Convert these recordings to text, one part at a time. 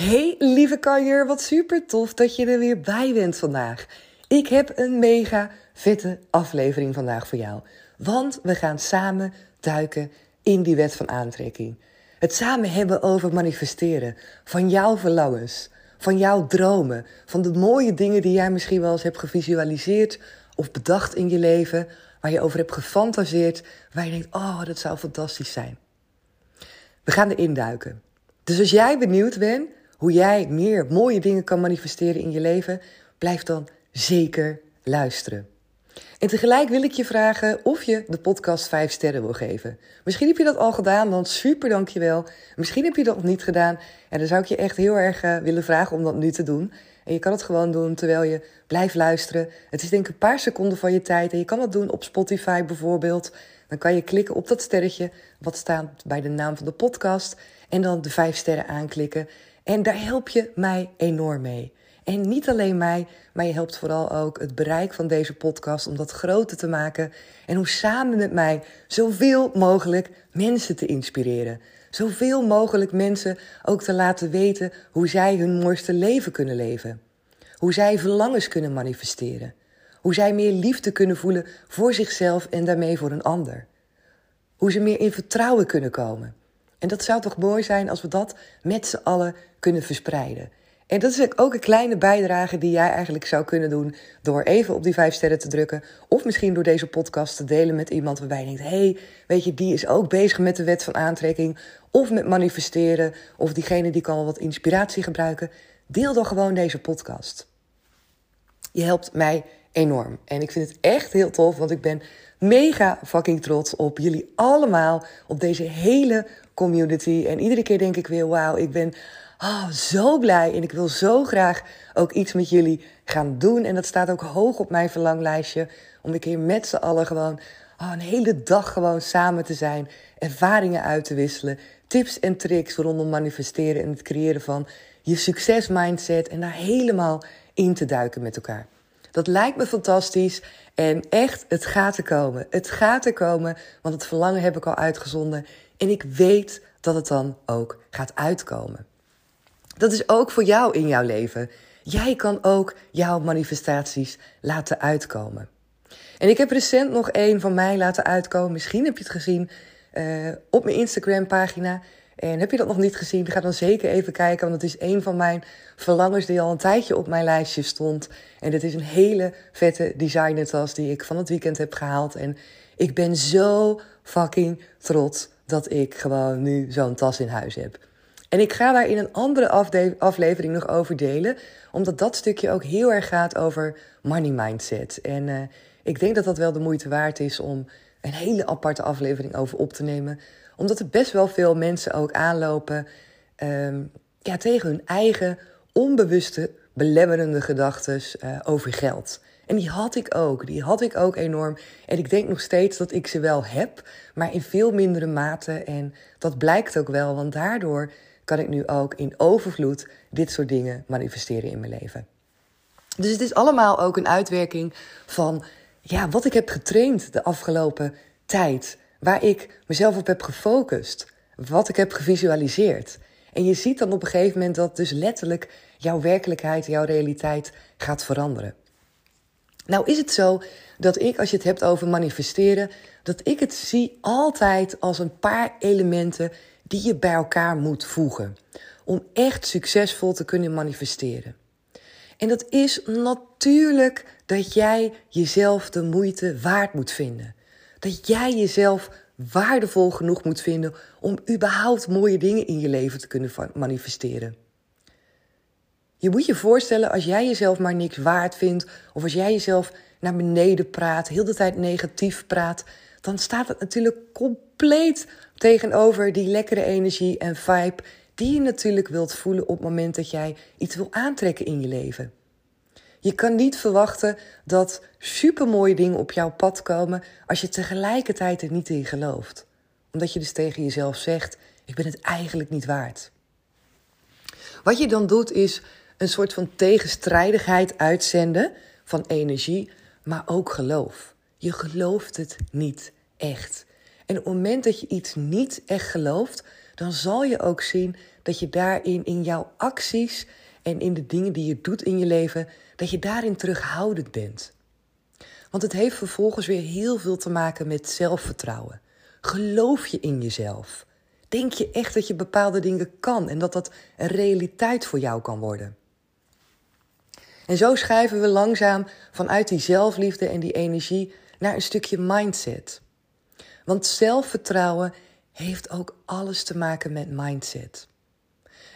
Hey lieve kanjer, wat super tof dat je er weer bij bent vandaag. Ik heb een mega vette aflevering vandaag voor jou. Want we gaan samen duiken in die wet van aantrekking. Het samen hebben over manifesteren van jouw verlangens, van jouw dromen, van de mooie dingen die jij misschien wel eens hebt gevisualiseerd of bedacht in je leven, waar je over hebt gefantaseerd, waar je denkt: oh, dat zou fantastisch zijn. We gaan erin duiken. Dus als jij benieuwd bent hoe jij meer mooie dingen kan manifesteren in je leven, blijf dan zeker luisteren. En tegelijk wil ik je vragen of je de podcast 5 sterren wil geven. Misschien heb je dat al gedaan, dan super dankjewel. Misschien heb je dat nog niet gedaan. En dan zou ik je echt heel erg uh, willen vragen om dat nu te doen. En je kan het gewoon doen terwijl je blijft luisteren. Het is denk ik een paar seconden van je tijd. En je kan dat doen op Spotify bijvoorbeeld. Dan kan je klikken op dat sterretje wat staat bij de naam van de podcast. En dan de 5 sterren aanklikken. En daar help je mij enorm mee. En niet alleen mij, maar je helpt vooral ook het bereik van deze podcast om dat groter te maken. En om samen met mij zoveel mogelijk mensen te inspireren. Zoveel mogelijk mensen ook te laten weten hoe zij hun mooiste leven kunnen leven. Hoe zij verlangens kunnen manifesteren. Hoe zij meer liefde kunnen voelen voor zichzelf en daarmee voor een ander. Hoe ze meer in vertrouwen kunnen komen. En dat zou toch mooi zijn als we dat met z'n allen kunnen verspreiden. En dat is ook een kleine bijdrage die jij eigenlijk zou kunnen doen door even op die vijf sterren te drukken. Of misschien door deze podcast te delen met iemand waarbij je denkt: hé, hey, weet je, die is ook bezig met de wet van aantrekking. Of met manifesteren. Of diegene die kan wat inspiratie gebruiken. Deel dan gewoon deze podcast. Je helpt mij enorm. En ik vind het echt heel tof, want ik ben mega fucking trots op jullie allemaal. Op deze hele community. En iedere keer denk ik weer: wauw, ik ben oh, zo blij en ik wil zo graag ook iets met jullie gaan doen. En dat staat ook hoog op mijn verlanglijstje. Om een keer met z'n allen gewoon oh, een hele dag gewoon samen te zijn. Ervaringen uit te wisselen. Tips en tricks rondom manifesteren en het creëren van je succesmindset. En daar helemaal in te duiken met elkaar. Dat lijkt me fantastisch. En echt, het gaat er komen. Het gaat er komen, want het verlangen heb ik al uitgezonden. En ik weet dat het dan ook gaat uitkomen. Dat is ook voor jou in jouw leven. Jij kan ook jouw manifestaties laten uitkomen. En ik heb recent nog een van mij laten uitkomen. Misschien heb je het gezien uh, op mijn Instagram-pagina. En heb je dat nog niet gezien, ga dan zeker even kijken. Want het is een van mijn verlangens die al een tijdje op mijn lijstje stond. En dit is een hele vette designertas die ik van het weekend heb gehaald. En ik ben zo fucking trots dat ik gewoon nu zo'n tas in huis heb. En ik ga daar in een andere aflevering nog over delen, omdat dat stukje ook heel erg gaat over money mindset. En uh, ik denk dat dat wel de moeite waard is om een hele aparte aflevering over op te nemen, omdat er best wel veel mensen ook aanlopen um, ja, tegen hun eigen onbewuste belemmerende gedachten uh, over geld. En die had ik ook. Die had ik ook enorm. En ik denk nog steeds dat ik ze wel heb, maar in veel mindere mate. En dat blijkt ook wel, want daardoor kan ik nu ook in overvloed dit soort dingen manifesteren in mijn leven. Dus het is allemaal ook een uitwerking van ja, wat ik heb getraind de afgelopen tijd. Waar ik mezelf op heb gefocust. Wat ik heb gevisualiseerd. En je ziet dan op een gegeven moment dat dus letterlijk jouw werkelijkheid, jouw realiteit gaat veranderen. Nou is het zo dat ik, als je het hebt over manifesteren, dat ik het zie altijd als een paar elementen die je bij elkaar moet voegen. Om echt succesvol te kunnen manifesteren. En dat is natuurlijk dat jij jezelf de moeite waard moet vinden. Dat jij jezelf waardevol genoeg moet vinden om überhaupt mooie dingen in je leven te kunnen manifesteren. Je moet je voorstellen als jij jezelf maar niks waard vindt, of als jij jezelf naar beneden praat, heel de tijd negatief praat, dan staat het natuurlijk compleet tegenover die lekkere energie en vibe die je natuurlijk wilt voelen op het moment dat jij iets wil aantrekken in je leven. Je kan niet verwachten dat supermooie dingen op jouw pad komen als je tegelijkertijd er niet in gelooft. Omdat je dus tegen jezelf zegt: ik ben het eigenlijk niet waard. Wat je dan doet is een soort van tegenstrijdigheid uitzenden van energie, maar ook geloof. Je gelooft het niet echt. En op het moment dat je iets niet echt gelooft, dan zal je ook zien dat je daarin in jouw acties en in de dingen die je doet in je leven, dat je daarin terughoudend bent. Want het heeft vervolgens weer heel veel te maken met zelfvertrouwen. Geloof je in jezelf? Denk je echt dat je bepaalde dingen kan en dat dat een realiteit voor jou kan worden? En zo schrijven we langzaam vanuit die zelfliefde en die energie naar een stukje mindset. Want zelfvertrouwen heeft ook alles te maken met mindset.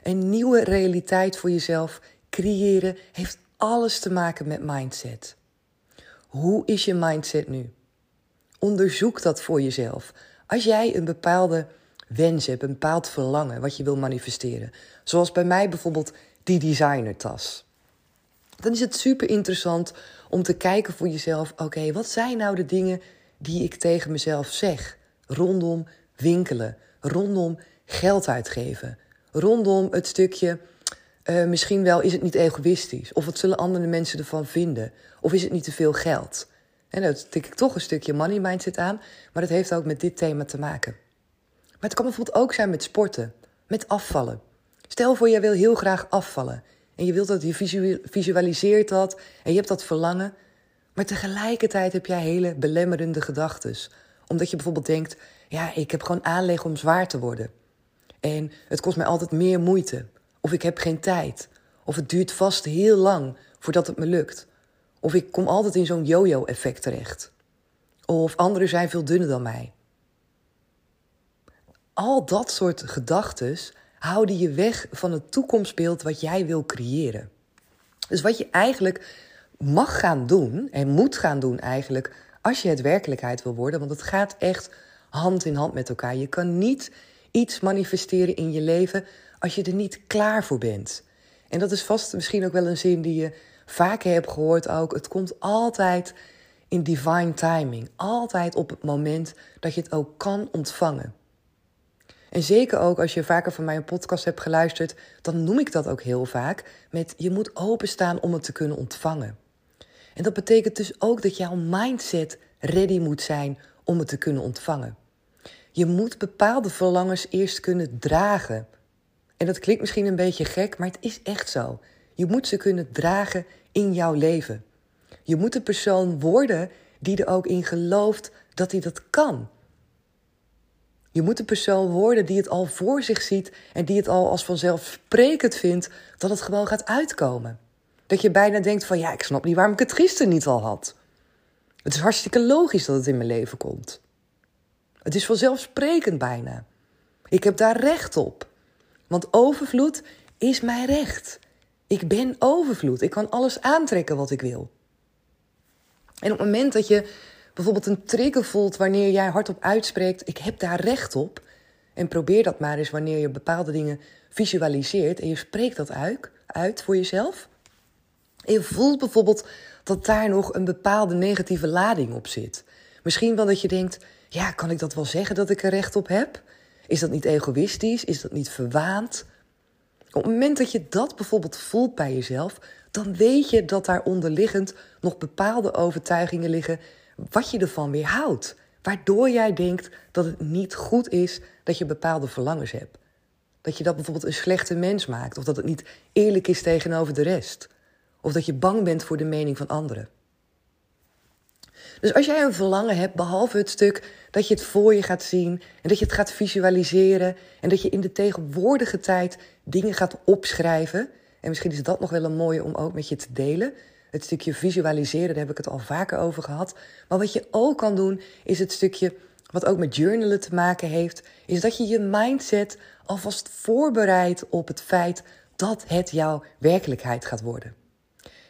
Een nieuwe realiteit voor jezelf creëren heeft alles te maken met mindset. Hoe is je mindset nu? Onderzoek dat voor jezelf. Als jij een bepaalde wens hebt, een bepaald verlangen wat je wil manifesteren, zoals bij mij bijvoorbeeld die designertas, dan is het super interessant om te kijken voor jezelf: oké, wat zijn nou de dingen die ik tegen mezelf zeg rondom winkelen, rondom geld uitgeven, rondom het stukje uh, misschien wel is het niet egoïstisch. Of wat zullen andere mensen ervan vinden? Of is het niet te veel geld? En nou tik ik toch een stukje money mindset aan. Maar dat heeft ook met dit thema te maken. Maar het kan bijvoorbeeld ook zijn met sporten. Met afvallen. Stel voor, jij wil heel graag afvallen. En je wilt dat, je visualiseert dat. En je hebt dat verlangen. Maar tegelijkertijd heb jij hele belemmerende gedachten. Omdat je bijvoorbeeld denkt, ja, ik heb gewoon aanleg om zwaar te worden. En het kost mij altijd meer moeite. Of ik heb geen tijd. Of het duurt vast heel lang voordat het me lukt. Of ik kom altijd in zo'n yo-yo-effect terecht. Of anderen zijn veel dunner dan mij. Al dat soort gedachten houden je weg van het toekomstbeeld wat jij wil creëren. Dus wat je eigenlijk mag gaan doen en moet gaan doen eigenlijk als je het werkelijkheid wil worden, want het gaat echt hand in hand met elkaar. Je kan niet iets manifesteren in je leven als je er niet klaar voor bent. En dat is vast misschien ook wel een zin die je vaker hebt gehoord ook. Het komt altijd in divine timing. Altijd op het moment dat je het ook kan ontvangen. En zeker ook als je vaker van mijn podcast hebt geluisterd, dan noem ik dat ook heel vaak met je moet openstaan om het te kunnen ontvangen. En dat betekent dus ook dat jouw mindset ready moet zijn om het te kunnen ontvangen. Je moet bepaalde verlangens eerst kunnen dragen. En dat klinkt misschien een beetje gek, maar het is echt zo. Je moet ze kunnen dragen in jouw leven. Je moet de persoon worden die er ook in gelooft dat hij dat kan. Je moet de persoon worden die het al voor zich ziet en die het al als vanzelfsprekend vindt dat het gewoon gaat uitkomen. Dat je bijna denkt van ja, ik snap niet waarom ik het gisteren niet al had. Het is hartstikke logisch dat het in mijn leven komt. Het is vanzelfsprekend bijna. Ik heb daar recht op. Want overvloed is mijn recht. Ik ben overvloed. Ik kan alles aantrekken wat ik wil. En op het moment dat je bijvoorbeeld een trigger voelt wanneer jij hardop uitspreekt: Ik heb daar recht op. En probeer dat maar eens wanneer je bepaalde dingen visualiseert en je spreekt dat uit, uit voor jezelf. Je voelt bijvoorbeeld dat daar nog een bepaalde negatieve lading op zit. Misschien wel dat je denkt: Ja, kan ik dat wel zeggen dat ik er recht op heb? Is dat niet egoïstisch? Is dat niet verwaand? Op het moment dat je dat bijvoorbeeld voelt bij jezelf, dan weet je dat daar onderliggend nog bepaalde overtuigingen liggen wat je ervan weerhoudt. Waardoor jij denkt dat het niet goed is dat je bepaalde verlangens hebt. Dat je dat bijvoorbeeld een slechte mens maakt, of dat het niet eerlijk is tegenover de rest. Of dat je bang bent voor de mening van anderen. Dus als jij een verlangen hebt, behalve het stuk dat je het voor je gaat zien en dat je het gaat visualiseren en dat je in de tegenwoordige tijd dingen gaat opschrijven. En misschien is dat nog wel een mooie om ook met je te delen. Het stukje visualiseren, daar heb ik het al vaker over gehad. Maar wat je ook kan doen, is het stukje wat ook met journalen te maken heeft, is dat je je mindset alvast voorbereidt op het feit dat het jouw werkelijkheid gaat worden.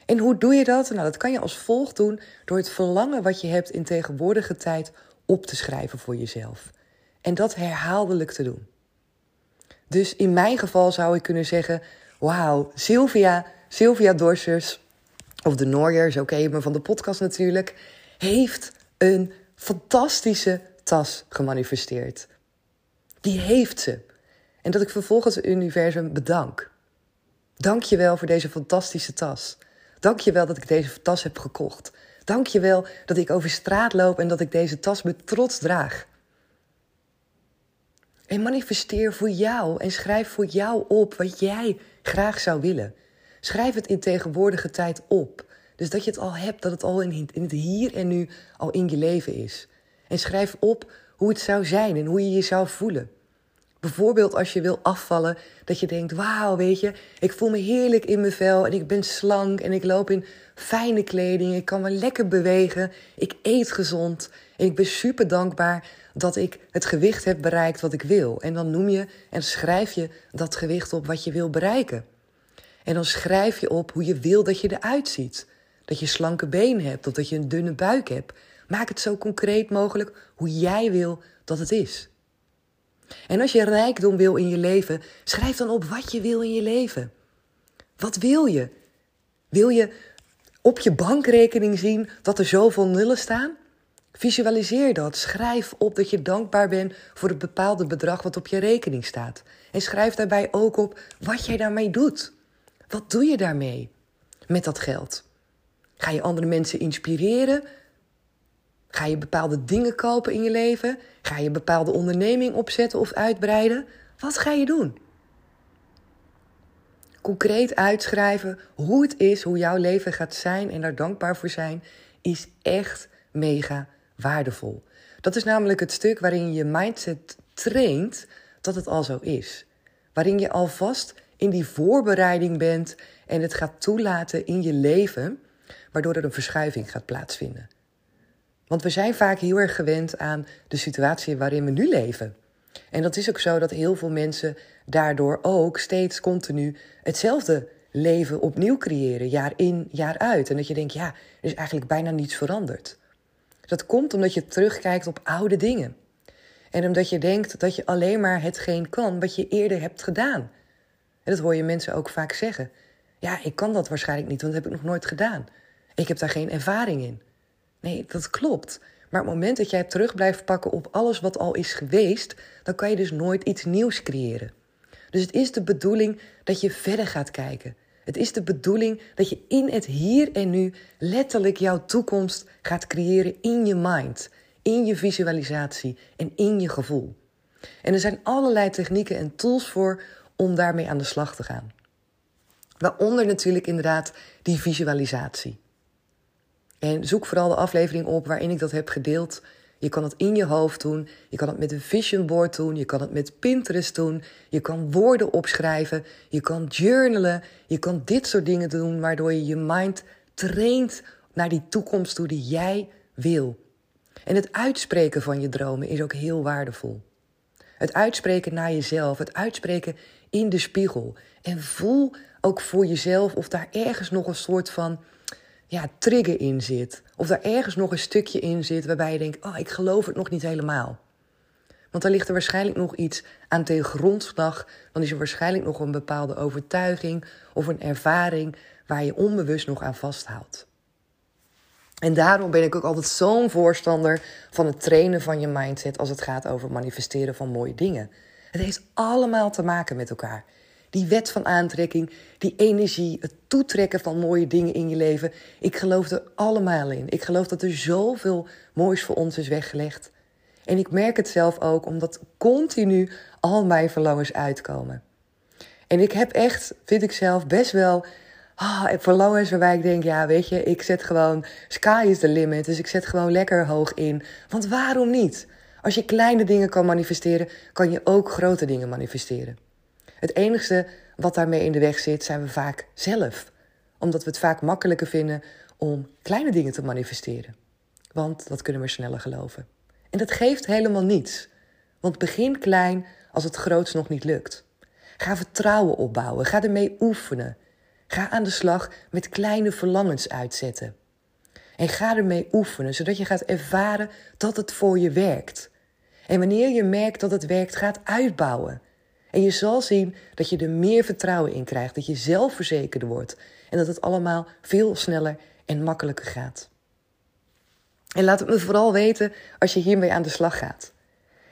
En hoe doe je dat? Nou, dat kan je als volgt doen door het verlangen wat je hebt in tegenwoordige tijd op te schrijven voor jezelf. En dat herhaaldelijk te doen. Dus in mijn geval zou ik kunnen zeggen: Wauw, Sylvia, Sylvia Dorsers, of de Nooiers, oké, okay, maar van de podcast natuurlijk, heeft een fantastische tas gemanifesteerd. Die heeft ze. En dat ik vervolgens het universum bedank. Dank je wel voor deze fantastische tas. Dank je wel dat ik deze tas heb gekocht. Dank je wel dat ik over straat loop en dat ik deze tas met trots draag. En manifesteer voor jou en schrijf voor jou op wat jij graag zou willen. Schrijf het in tegenwoordige tijd op. Dus dat je het al hebt, dat het al in het hier en nu al in je leven is. En schrijf op hoe het zou zijn en hoe je je zou voelen. Bijvoorbeeld als je wil afvallen, dat je denkt: wauw, weet je, ik voel me heerlijk in mijn vel en ik ben slank en ik loop in fijne kleding, ik kan me lekker bewegen, ik eet gezond en ik ben super dankbaar dat ik het gewicht heb bereikt wat ik wil. En dan noem je en schrijf je dat gewicht op wat je wil bereiken. En dan schrijf je op hoe je wil dat je eruit ziet. Dat je slanke benen hebt of dat je een dunne buik hebt. Maak het zo concreet mogelijk hoe jij wil dat het is. En als je rijkdom wil in je leven, schrijf dan op wat je wil in je leven. Wat wil je? Wil je op je bankrekening zien dat er zoveel nullen staan? Visualiseer dat. Schrijf op dat je dankbaar bent voor het bepaalde bedrag wat op je rekening staat. En schrijf daarbij ook op wat jij daarmee doet. Wat doe je daarmee met dat geld? Ga je andere mensen inspireren? Ga je bepaalde dingen kopen in je leven? Ga je bepaalde onderneming opzetten of uitbreiden? Wat ga je doen? Concreet uitschrijven hoe het is, hoe jouw leven gaat zijn en daar dankbaar voor zijn, is echt mega waardevol. Dat is namelijk het stuk waarin je mindset traint dat het al zo is. Waarin je alvast in die voorbereiding bent en het gaat toelaten in je leven, waardoor er een verschuiving gaat plaatsvinden. Want we zijn vaak heel erg gewend aan de situatie waarin we nu leven. En dat is ook zo dat heel veel mensen daardoor ook steeds continu hetzelfde leven opnieuw creëren, jaar in, jaar uit. En dat je denkt, ja, er is eigenlijk bijna niets veranderd. Dat komt omdat je terugkijkt op oude dingen. En omdat je denkt dat je alleen maar hetgeen kan wat je eerder hebt gedaan. En dat hoor je mensen ook vaak zeggen. Ja, ik kan dat waarschijnlijk niet, want dat heb ik nog nooit gedaan. Ik heb daar geen ervaring in. Nee, dat klopt. Maar op het moment dat jij terug blijft pakken op alles wat al is geweest, dan kan je dus nooit iets nieuws creëren. Dus het is de bedoeling dat je verder gaat kijken. Het is de bedoeling dat je in het hier en nu letterlijk jouw toekomst gaat creëren in je mind, in je visualisatie en in je gevoel. En er zijn allerlei technieken en tools voor om daarmee aan de slag te gaan. Waaronder natuurlijk inderdaad die visualisatie. En zoek vooral de aflevering op waarin ik dat heb gedeeld. Je kan het in je hoofd doen, je kan het met een vision board doen, je kan het met Pinterest doen, je kan woorden opschrijven, je kan journalen, je kan dit soort dingen doen waardoor je je mind traint naar die toekomst toe die jij wil. En het uitspreken van je dromen is ook heel waardevol. Het uitspreken naar jezelf, het uitspreken in de spiegel. En voel ook voor jezelf of daar ergens nog een soort van ja, trigger in zit. Of daar ergens nog een stukje in zit waarbij je denkt: oh, ik geloof het nog niet helemaal. Want dan ligt er waarschijnlijk nog iets aan tegen grondslag. Dan is er waarschijnlijk nog een bepaalde overtuiging of een ervaring waar je onbewust nog aan vasthoudt. En daarom ben ik ook altijd zo'n voorstander van het trainen van je mindset als het gaat over manifesteren van mooie dingen. Het heeft allemaal te maken met elkaar. Die wet van aantrekking, die energie, het toetrekken van mooie dingen in je leven. Ik geloof er allemaal in. Ik geloof dat er zoveel moois voor ons is weggelegd. En ik merk het zelf ook, omdat continu al mijn verlangens uitkomen. En ik heb echt, vind ik zelf, best wel ah, verlangens waarbij ik denk, ja, weet je, ik zet gewoon, sky is the limit. Dus ik zet gewoon lekker hoog in. Want waarom niet? Als je kleine dingen kan manifesteren, kan je ook grote dingen manifesteren. Het enige wat daarmee in de weg zit, zijn we vaak zelf. Omdat we het vaak makkelijker vinden om kleine dingen te manifesteren. Want dat kunnen we sneller geloven. En dat geeft helemaal niets. Want begin klein als het groots nog niet lukt. Ga vertrouwen opbouwen. Ga ermee oefenen. Ga aan de slag met kleine verlangens uitzetten. En ga ermee oefenen, zodat je gaat ervaren dat het voor je werkt. En wanneer je merkt dat het werkt, gaat uitbouwen. En je zal zien dat je er meer vertrouwen in krijgt, dat je zelfverzekerder wordt en dat het allemaal veel sneller en makkelijker gaat. En laat het me vooral weten als je hiermee aan de slag gaat.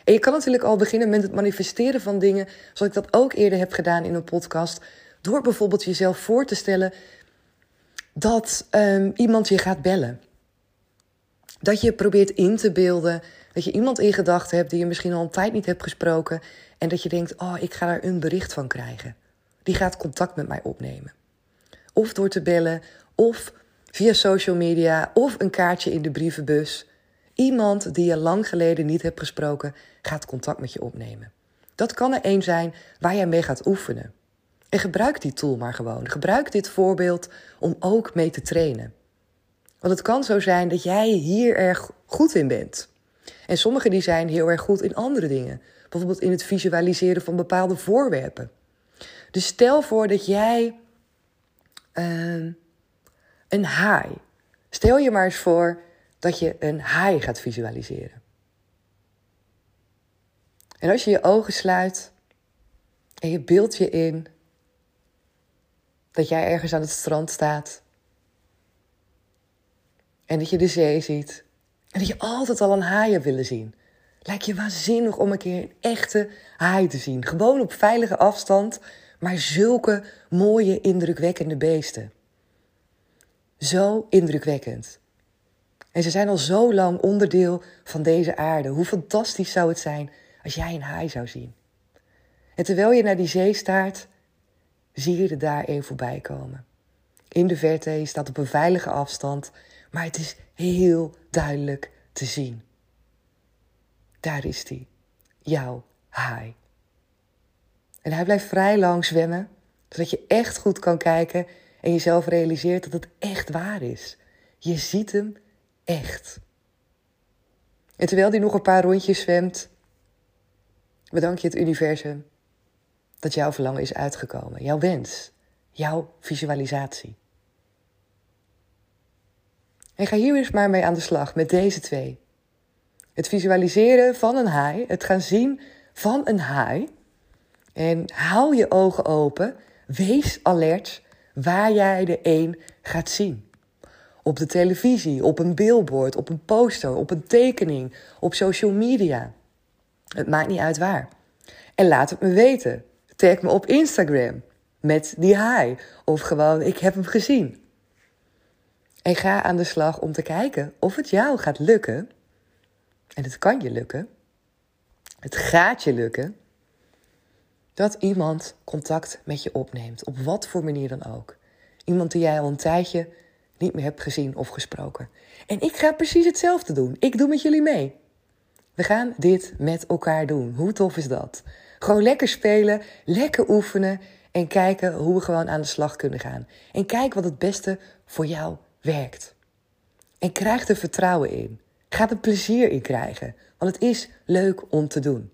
En je kan natuurlijk al beginnen met het manifesteren van dingen, zoals ik dat ook eerder heb gedaan in een podcast, door bijvoorbeeld jezelf voor te stellen dat um, iemand je gaat bellen. Dat je probeert in te beelden dat je iemand in gedachten hebt die je misschien al een tijd niet hebt gesproken. En dat je denkt, oh, ik ga daar een bericht van krijgen. Die gaat contact met mij opnemen. Of door te bellen, of via social media, of een kaartje in de brievenbus. Iemand die je lang geleden niet hebt gesproken, gaat contact met je opnemen. Dat kan er één zijn waar jij mee gaat oefenen. En gebruik die tool maar gewoon. Gebruik dit voorbeeld om ook mee te trainen. Want het kan zo zijn dat jij hier erg goed in bent. En sommigen die zijn heel erg goed in andere dingen. Bijvoorbeeld in het visualiseren van bepaalde voorwerpen. Dus stel voor dat jij uh, een haai. Stel je maar eens voor dat je een haai gaat visualiseren. En als je je ogen sluit en je beeldt je in dat jij ergens aan het strand staat en dat je de zee ziet en dat je altijd al een haai hebt willen zien. Lijkt je waanzinnig om een keer een echte haai te zien. Gewoon op veilige afstand, maar zulke mooie, indrukwekkende beesten. Zo indrukwekkend. En ze zijn al zo lang onderdeel van deze aarde. Hoe fantastisch zou het zijn als jij een haai zou zien? En terwijl je naar die zee staart, zie je er daar een voorbij komen. In de verte, je staat op een veilige afstand, maar het is heel duidelijk te zien. Daar is hij, jouw haai. En hij blijft vrij lang zwemmen, zodat je echt goed kan kijken en jezelf realiseert dat het echt waar is. Je ziet hem echt. En terwijl hij nog een paar rondjes zwemt, bedank je het universum dat jouw verlangen is uitgekomen, jouw wens, jouw visualisatie. En ga hier eens maar mee aan de slag met deze twee. Het visualiseren van een haai, het gaan zien van een haai. En hou je ogen open, wees alert waar jij de een gaat zien. Op de televisie, op een billboard, op een poster, op een tekening, op social media. Het maakt niet uit waar. En laat het me weten. Tag me op Instagram met die haai. Of gewoon, ik heb hem gezien. En ga aan de slag om te kijken of het jou gaat lukken. En het kan je lukken. Het gaat je lukken. Dat iemand contact met je opneemt. Op wat voor manier dan ook. Iemand die jij al een tijdje niet meer hebt gezien of gesproken. En ik ga precies hetzelfde doen. Ik doe met jullie mee. We gaan dit met elkaar doen. Hoe tof is dat? Gewoon lekker spelen, lekker oefenen en kijken hoe we gewoon aan de slag kunnen gaan. En kijk wat het beste voor jou werkt. En krijg er vertrouwen in. Ga er plezier in krijgen, want het is leuk om te doen.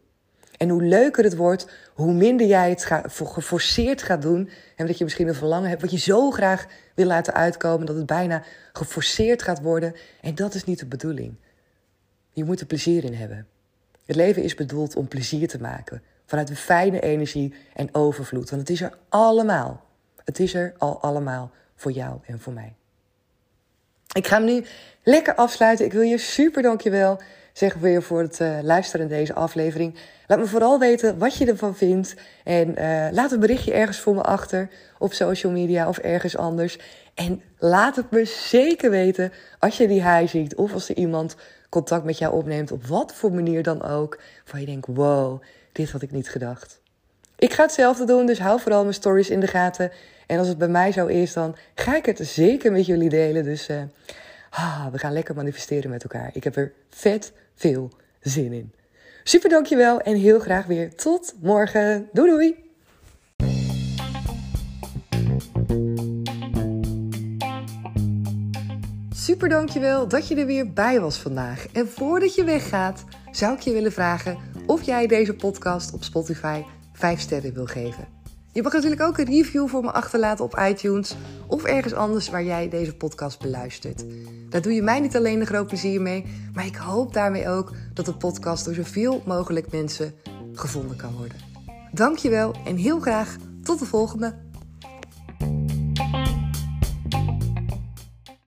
En hoe leuker het wordt, hoe minder jij het geforceerd gaat doen. En dat je misschien een verlangen hebt wat je zo graag wil laten uitkomen, dat het bijna geforceerd gaat worden. En dat is niet de bedoeling. Je moet er plezier in hebben. Het leven is bedoeld om plezier te maken. Vanuit een fijne energie en overvloed. Want het is er allemaal. Het is er al allemaal voor jou en voor mij. Ik ga hem nu lekker afsluiten. Ik wil je super dankjewel zeggen weer voor het uh, luisteren naar deze aflevering. Laat me vooral weten wat je ervan vindt. En uh, laat een berichtje ergens voor me achter op social media of ergens anders. En laat het me zeker weten als je die high ziet of als er iemand contact met jou opneemt, op wat voor manier dan ook, waar je denkt: wow, dit had ik niet gedacht. Ik ga hetzelfde doen, dus hou vooral mijn stories in de gaten. En als het bij mij zo is, dan ga ik het zeker met jullie delen. Dus uh, ah, we gaan lekker manifesteren met elkaar. Ik heb er vet veel zin in. Super dankjewel en heel graag weer tot morgen. Doei doei! Super dankjewel dat je er weer bij was vandaag. En voordat je weggaat, zou ik je willen vragen of jij deze podcast op Spotify 5 sterren wil geven. Je mag natuurlijk ook een review voor me achterlaten op iTunes of ergens anders waar jij deze podcast beluistert. Daar doe je mij niet alleen een groot plezier mee, maar ik hoop daarmee ook dat de podcast door zoveel mogelijk mensen gevonden kan worden. Dankjewel en heel graag tot de volgende